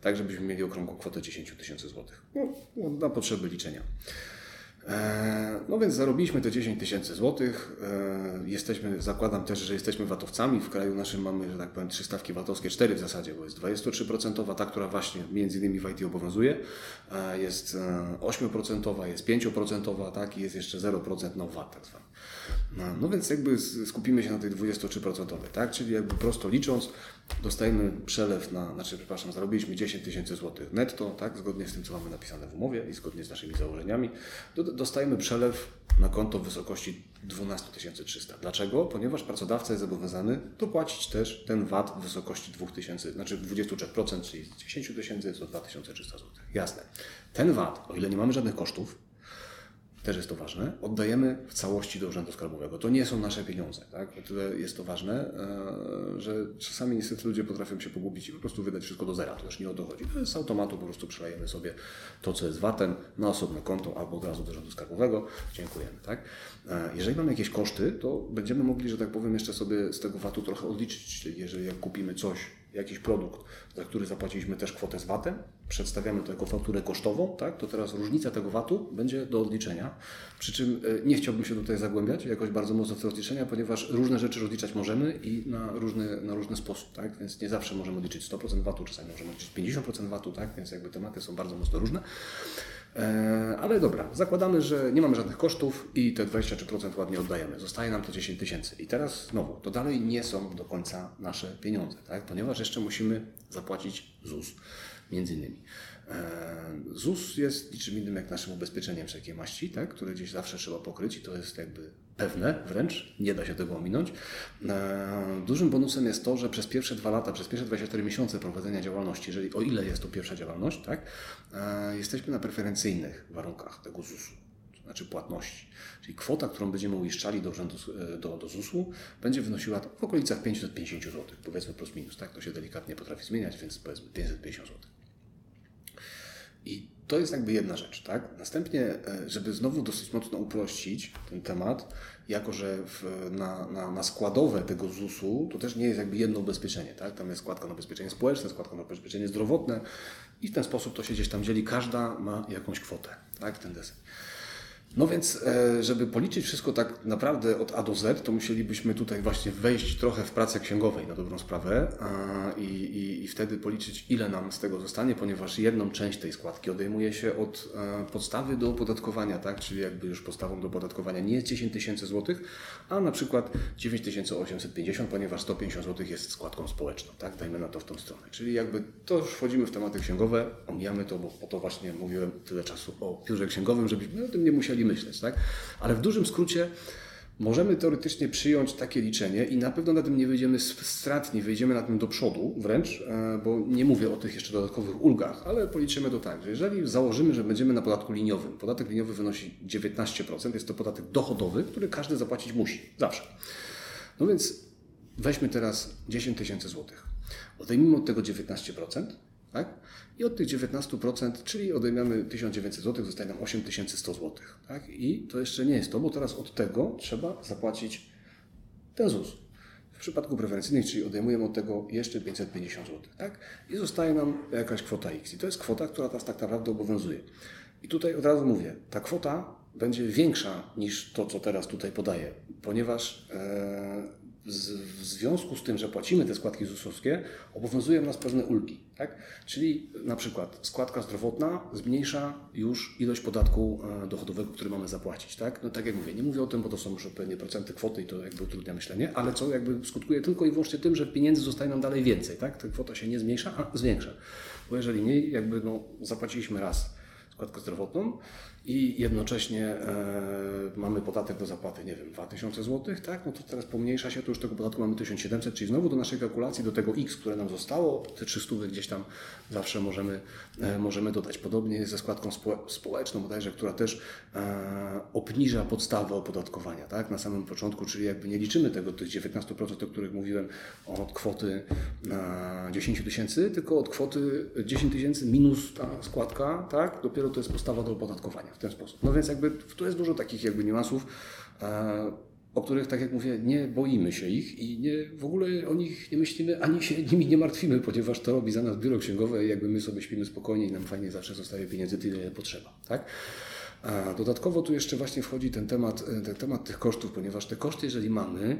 Tak żebyśmy mieli okrągłą kwotę 10 tysięcy złotych. No, no, na potrzeby liczenia. E, no więc zarobiliśmy te 10 tysięcy złotych. E, jesteśmy, zakładam też, że jesteśmy watowcami. W kraju naszym mamy, że tak powiem, trzy stawki watowskie, cztery w zasadzie, bo jest 23%, ta, która właśnie między innymi w IT obowiązuje, e, jest 8%, jest 5%, tak, i jest jeszcze 0% na VAT tak. No, no więc jakby skupimy się na tej 23%, tak, czyli jakby prosto licząc, dostajemy przelew na, znaczy, przepraszam, zarobiliśmy 10 tysięcy złotych netto, tak, zgodnie z tym, co mamy napisane w umowie i zgodnie z naszymi założeniami, dostajemy przelew na konto w wysokości 12 300. Dlaczego? Ponieważ pracodawca jest zobowiązany dopłacić też ten VAT w wysokości 2000, znaczy 23%, czyli z 10 tysięcy to 2300 zł. Jasne. Ten VAT, o ile nie mamy żadnych kosztów, też jest to ważne, oddajemy w całości do Urzędu Skarbowego. To nie są nasze pieniądze. Tak? O tyle jest to ważne, e, że czasami niestety ludzie potrafią się pogubić i po prostu wydać wszystko do zera. To też nie o to chodzi. Z automatu po prostu przelejemy sobie to, co jest VAT-em na osobne konto albo od razu do Urzędu Skarbowego. Dziękujemy. Tak? E, jeżeli mamy jakieś koszty, to będziemy mogli, że tak powiem, jeszcze sobie z tego VAT-u trochę odliczyć. Czyli jeżeli jak kupimy coś, jakiś produkt, za który zapłaciliśmy też kwotę z VAT-em, przedstawiamy to jako fakturę kosztową, tak, to teraz różnica tego VAT-u będzie do odliczenia. Przy czym e, nie chciałbym się tutaj zagłębiać jakoś bardzo mocno w te rozliczenia, ponieważ różne rzeczy rozliczać możemy i na różny, na różny sposób, tak, więc nie zawsze możemy odliczyć 100% VAT-u, czasami możemy odliczyć 50% VAT-u, tak, więc jakby tematy są bardzo mocno różne. E, ale dobra, zakładamy, że nie mamy żadnych kosztów i te 23% ładnie oddajemy. Zostaje nam to 10 tysięcy. I teraz znowu, to dalej nie są do końca nasze pieniądze, tak? ponieważ jeszcze musimy zapłacić ZUS, między innymi. E, ZUS jest niczym innym jak naszym ubezpieczeniem wszelkiej maści, tak? które gdzieś zawsze trzeba pokryć i to jest jakby pewne wręcz, nie da się tego ominąć. E, dużym bonusem jest to, że przez pierwsze dwa lata, przez pierwsze 24 miesiące prowadzenia działalności, jeżeli o ile jest to pierwsza działalność, tak, e, jesteśmy na preferencyjnych warunkach tego ZUS-u znaczy płatności. Czyli kwota, którą będziemy uiszczali do, urzędu, do, do ZUS-u, będzie wynosiła w okolicach 550 zł, powiedzmy plus minus, tak? To się delikatnie potrafi zmieniać, więc powiedzmy 550 zł. I to jest jakby jedna rzecz, tak? Następnie, e, żeby znowu dosyć mocno uprościć ten temat, jako że w, na, na, na, składowe tego ZUS-u to też nie jest jakby jedno ubezpieczenie, tak? Tam jest składka na ubezpieczenie społeczne, składka na ubezpieczenie zdrowotne i w ten sposób to się gdzieś tam dzieli. Każda ma jakąś kwotę, tak? Ten deseń. No więc, e, żeby policzyć wszystko tak naprawdę od A do Z, to musielibyśmy tutaj właśnie wejść trochę w pracę księgowej na dobrą sprawę i, i, i wtedy policzyć, ile nam z tego zostanie, ponieważ jedną część tej składki odejmuje się od e, podstawy do opodatkowania, tak? czyli jakby już podstawą do opodatkowania nie jest 10 tysięcy złotych, a na przykład 9850, ponieważ 150 złotych jest składką społeczną, tak? dajmy na to w tą stronę. Czyli jakby to już wchodzimy w tematy księgowe, omijamy to, bo po to właśnie mówiłem tyle czasu o piórze księgowym, żebyśmy o tym nie musieli myśleć, tak? Ale w dużym skrócie możemy teoretycznie przyjąć takie liczenie i na pewno na tym nie wyjdziemy stratni, wyjdziemy na tym do przodu wręcz, e, bo nie mówię o tych jeszcze dodatkowych ulgach, ale policzymy to tak, że jeżeli założymy, że będziemy na podatku liniowym, podatek liniowy wynosi 19%, jest to podatek dochodowy, który każdy zapłacić musi, zawsze. No więc weźmy teraz 10 tysięcy złotych. Odejmijmy od tego 19%, tak? I od tych 19%, czyli odejmiemy 1900 zł, zostaje nam 8100 zł. Tak? I to jeszcze nie jest to, bo teraz od tego trzeba zapłacić ten ZUS. W przypadku preferencyjnych, czyli odejmujemy od tego jeszcze 550 zł. Tak? I zostaje nam jakaś kwota X. I to jest kwota, która teraz tak naprawdę obowiązuje. I tutaj od razu mówię, ta kwota będzie większa niż to, co teraz tutaj podaję, ponieważ e, w związku z tym, że płacimy te składki ZUS-owskie, obowiązują nas pewne ulgi. Tak? Czyli na przykład składka zdrowotna zmniejsza już ilość podatku e, dochodowego, który mamy zapłacić. Tak? No tak jak mówię, nie mówię o tym, bo to są już odpowiednie procenty kwoty i to jakby utrudnia myślenie, ale co jakby skutkuje tylko i wyłącznie tym, że pieniędzy zostaje nam dalej więcej. Tak? Ta kwota się nie zmniejsza, a zwiększa. Bo jeżeli nie, jakby no, zapłaciliśmy raz składkę zdrowotną, i jednocześnie e, mamy podatek do zapłaty, nie wiem, 2000 zł, tak? No to teraz pomniejsza się, to już tego podatku mamy 1700, czyli znowu do naszej kalkulacji, do tego X, które nam zostało, te 300 gdzieś tam zawsze możemy, e, możemy dodać. Podobnie jest ze składką spo, społeczną bodajże, która też e, obniża podstawę opodatkowania, tak? Na samym początku, czyli jakby nie liczymy tego, tych 19%, o których mówiłem, od kwoty e, 10 tysięcy, tylko od kwoty 10 tysięcy minus ta składka, tak? Dopiero to jest podstawa do opodatkowania w ten sposób. No więc jakby tu jest dużo takich jakby niuansów, e, o których, tak jak mówię, nie boimy się ich i nie, w ogóle o nich nie myślimy, ani się nimi nie martwimy, ponieważ to robi za nas biuro księgowe i jakby my sobie śpimy spokojnie i nam fajnie zawsze zostaje pieniędzy tyle, ile potrzeba. Tak? Dodatkowo tu jeszcze właśnie wchodzi ten temat, e, ten temat tych kosztów, ponieważ te koszty, jeżeli mamy,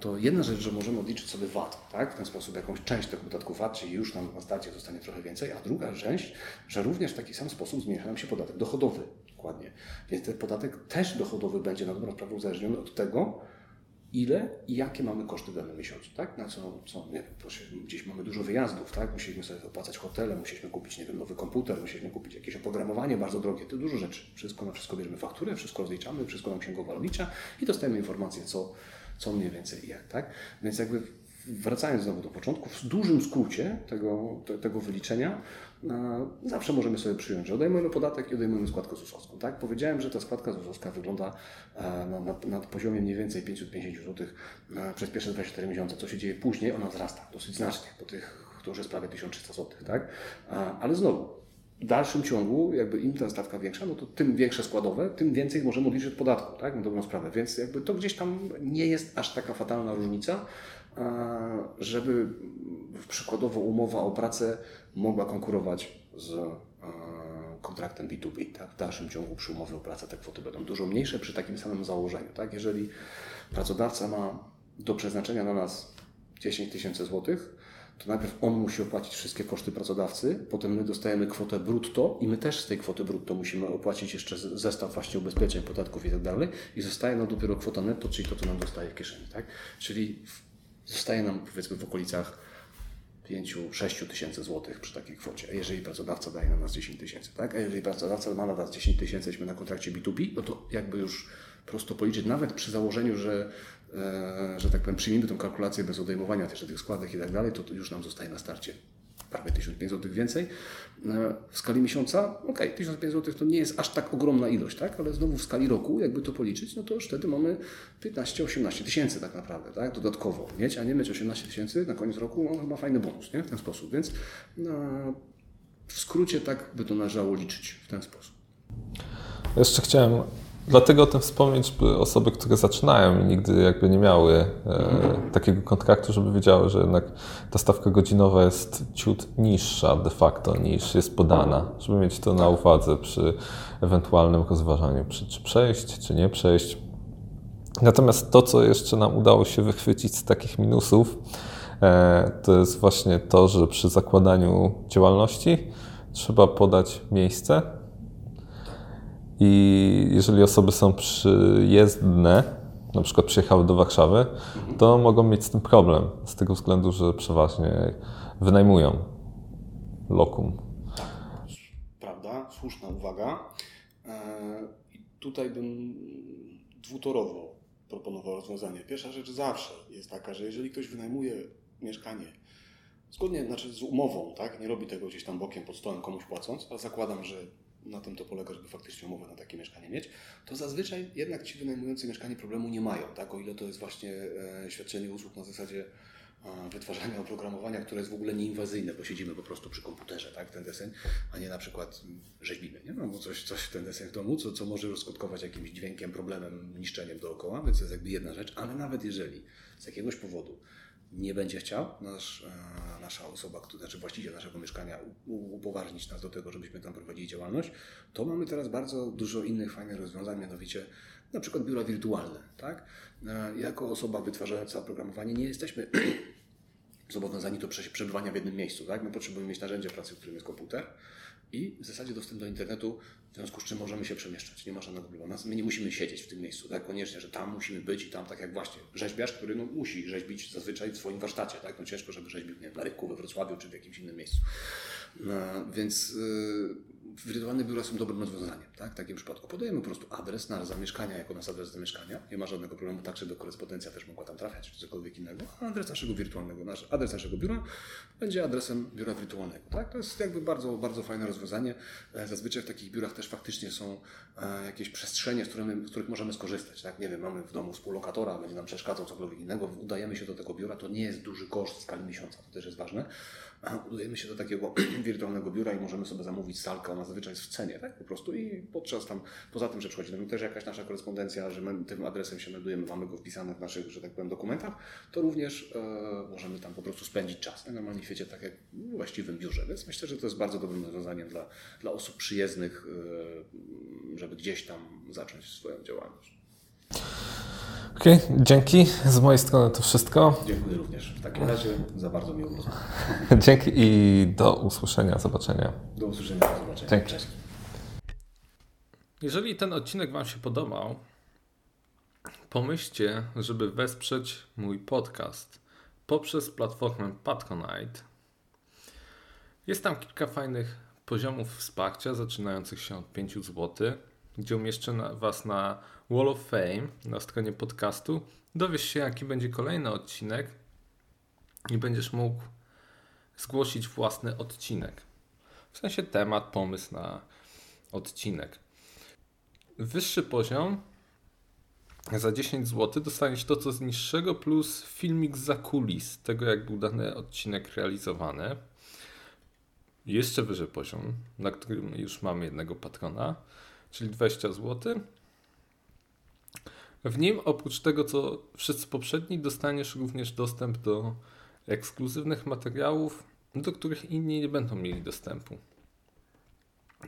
to jedna rzecz, że możemy odliczyć sobie VAT, tak? w ten sposób jakąś część tego podatku VAT, czyli już nam na starcie zostanie trochę więcej, a druga część, że również w taki sam sposób zmniejsza nam się podatek dochodowy. Dokładnie. Więc ten podatek też dochodowy będzie na dobrą sprawę uzależniony od tego, ile i jakie mamy koszty w danym miesiącu, tak? Na co, co nie gdzieś mamy dużo wyjazdów, tak? Musieliśmy sobie opłacać hotele, musieliśmy kupić, nie wiem, nowy komputer, musieliśmy kupić jakieś oprogramowanie bardzo drogie, to dużo rzeczy. Wszystko na wszystko bierzemy fakturę, wszystko rozliczamy, wszystko nam księgowa rozlicza i dostajemy informację, co, co mniej więcej i jak, tak? Więc jakby wracając znowu do początku, w dużym skrócie tego, tego wyliczenia, zawsze możemy sobie przyjąć, że odejmujemy podatek i odejmujemy składkę ZUS-owską. Tak? Powiedziałem, że ta składka ZUS-owska wygląda na, na, na poziomie mniej więcej 550 zł przez pierwsze 24 miesiące. Co się dzieje później? Ona wzrasta dosyć znacznie, po tych, to już jest prawie 1300 zł. Tak? Ale znowu, w dalszym ciągu, jakby im ta stawka większa, no to tym większe składowe, tym więcej możemy odliczyć od podatku, tak? Na dobrą sprawę. Więc jakby to gdzieś tam nie jest aż taka fatalna różnica, żeby przykładowo umowa o pracę mogła konkurować z kontraktem B2B. Tak? W dalszym ciągu przy umowie o pracę te kwoty będą dużo mniejsze przy takim samym założeniu. Tak? Jeżeli pracodawca ma do przeznaczenia na nas 10 tysięcy złotych, to najpierw on musi opłacić wszystkie koszty pracodawcy, potem my dostajemy kwotę brutto i my też z tej kwoty brutto musimy opłacić jeszcze zestaw właśnie ubezpieczeń, podatków i tak dalej i zostaje nam dopiero kwota netto, czyli to, co nam dostaje w kieszeni. Tak? Czyli zostaje nam powiedzmy w okolicach 5-6 tysięcy złotych przy takiej kwocie, a jeżeli pracodawca daje na nas 10 tysięcy, tak? A jeżeli pracodawca ma na nas 10 tysięcy, jesteśmy na kontrakcie B2B, no to jakby już prosto policzyć, nawet przy założeniu, że, e, że tak powiem, przyjmiemy tą kalkulację bez odejmowania też tych składek i tak dalej, to, to już nam zostaje na starcie prawie 1500 zł więcej. E, w skali miesiąca, ok, 1500 zł to nie jest aż tak ogromna ilość, tak? ale znowu w skali roku, jakby to policzyć, no to już wtedy mamy 15-18 tysięcy tak naprawdę, tak? dodatkowo mieć, a nie mieć 18 tysięcy na koniec roku, no chyba fajny bonus nie? w ten sposób, więc no, w skrócie tak by to należało liczyć w ten sposób. Jeszcze chciałem Dlatego o tym wspomnieć, by osoby, które zaczynają i nigdy jakby nie miały e, takiego kontraktu, żeby wiedziały, że jednak ta stawka godzinowa jest ciut niższa de facto niż jest podana, żeby mieć to na uwadze przy ewentualnym rozważaniu, czy, czy przejść, czy nie przejść. Natomiast to, co jeszcze nam udało się wychwycić z takich minusów, e, to jest właśnie to, że przy zakładaniu działalności trzeba podać miejsce, i jeżeli osoby są przyjezdne, na przykład przyjechały do Warszawy, to mogą mieć z tym problem, z tego względu, że przeważnie wynajmują lokum. Prawda, słuszna uwaga. E, I tutaj bym dwutorowo proponował rozwiązanie. Pierwsza rzecz zawsze jest taka, że jeżeli ktoś wynajmuje mieszkanie zgodnie znaczy z umową, tak, nie robi tego gdzieś tam bokiem pod stołem komuś płacąc, a zakładam, że na tym to polega, żeby faktycznie umowę na takie mieszkanie mieć, to zazwyczaj jednak ci wynajmujący mieszkanie problemu nie mają, tak? O ile to jest właśnie e, świadczenie usług na zasadzie e, wytwarzania oprogramowania, które jest w ogóle nieinwazyjne, bo siedzimy po prostu przy komputerze, tak, ten deseń, a nie na przykład rzeźbimy, nie? No, bo coś, coś ten deseń w domu, co, co może skutkować jakimś dźwiękiem, problemem, niszczeniem dookoła, więc to jest jakby jedna rzecz, ale nawet jeżeli z jakiegoś powodu nie będzie chciał nasz, e, nasza osoba, znaczy właściciel naszego mieszkania upoważnić nas do tego, żebyśmy tam prowadzili działalność, to mamy teraz bardzo dużo innych fajnych rozwiązań, mianowicie na przykład biura wirtualne. Tak? E, jako osoba wytwarzająca oprogramowanie nie jesteśmy (clears throat) zobowiązani do przebywania w jednym miejscu. Tak? My potrzebujemy mieć narzędzie pracy, w którym jest komputer, i w zasadzie dostęp do internetu, w związku z czym możemy się przemieszczać. Nie ma żadnego problemu. My nie musimy siedzieć w tym miejscu, tak? Koniecznie, że tam musimy być i tam, tak jak właśnie rzeźbiarz, który no, musi rzeźbić zazwyczaj w swoim warsztacie, tak? No ciężko, żeby rzeźbił nie, na rynku we Wrocławiu czy w jakimś innym miejscu. No, więc yy, wirtualne biura są dobrym rozwiązaniem. Tak? W takim przypadku podajemy po prostu adres na zamieszkania jako nasz adres zamieszkania. Nie ma żadnego problemu, tak żeby korespondencja też mogła tam trafiać, czy cokolwiek innego. A adres naszego wirtualnego, nasz, adres naszego biura będzie adresem biura wirtualnego. Tak? To jest jakby bardzo, bardzo fajne rozwiązanie. E, zazwyczaj w takich biurach też faktycznie są e, jakieś przestrzenie, z, którymi, z których możemy skorzystać. Tak? Nie wiem, mamy w domu współlokatora, będzie nam przeszkadzał cokolwiek innego, udajemy się do tego biura, to nie jest duży koszt w skali miesiąca, to też jest ważne udajemy się do takiego (clears throat) wirtualnego biura i możemy sobie zamówić salkę, ona zazwyczaj jest w cenie, tak? Po prostu i podczas tam, poza tym, że przychodzi do mnie też jakaś nasza korespondencja, że my tym adresem się meldujemy, mamy go wpisany w naszych, że tak powiem, dokumentach, to również e, możemy tam po prostu spędzić czas. Normalnie w świecie tak jak w właściwym biurze, więc myślę, że to jest bardzo dobrym rozwiązaniem dla, dla osób przyjezdnych, e, żeby gdzieś tam zacząć swoją działalność. Okej, okay, dzięki. Z mojej strony to wszystko. Dziękuję również. W takim razie za bardzo miłą rozmowę. (laughs) dzięki i do usłyszenia, zobaczenia. Do usłyszenia, do zobaczenia. Dzięki. Cześć. Jeżeli ten odcinek Wam się podobał, pomyślcie, żeby wesprzeć mój podcast poprzez platformę Patronite. Jest tam kilka fajnych poziomów wsparcia, zaczynających się od 5 zł, gdzie umieszczę Was na Wall of Fame na stronie podcastu. Dowiesz się, jaki będzie kolejny odcinek i będziesz mógł zgłosić własny odcinek. W sensie temat, pomysł na odcinek. Wyższy poziom za 10 zł dostaniesz to, co z niższego, plus filmik za kulis tego, jak był dany odcinek realizowany. Jeszcze wyższy poziom, na którym już mamy jednego patrona, czyli 20 zł. W nim oprócz tego, co wszyscy poprzedni, dostaniesz również dostęp do ekskluzywnych materiałów, do których inni nie będą mieli dostępu.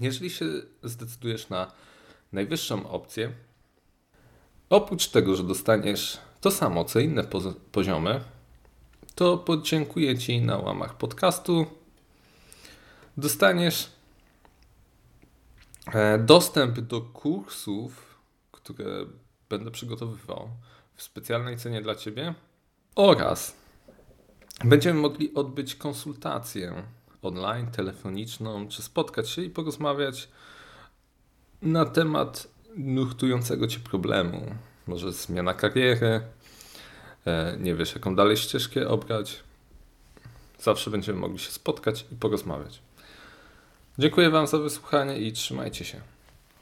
Jeżeli się zdecydujesz na najwyższą opcję, oprócz tego, że dostaniesz to samo co inne poziomy, to podziękuję Ci na łamach podcastu. Dostaniesz e, dostęp do kursów, które będę przygotowywał w specjalnej cenie dla Ciebie oraz będziemy mogli odbyć konsultację online, telefoniczną, czy spotkać się i porozmawiać na temat nurtującego Cię problemu. Może zmiana kariery, e, nie wiesz jaką dalej ścieżkę obrać. Zawsze będziemy mogli się spotkać i porozmawiać. Dziękuję Wam za wysłuchanie i trzymajcie się.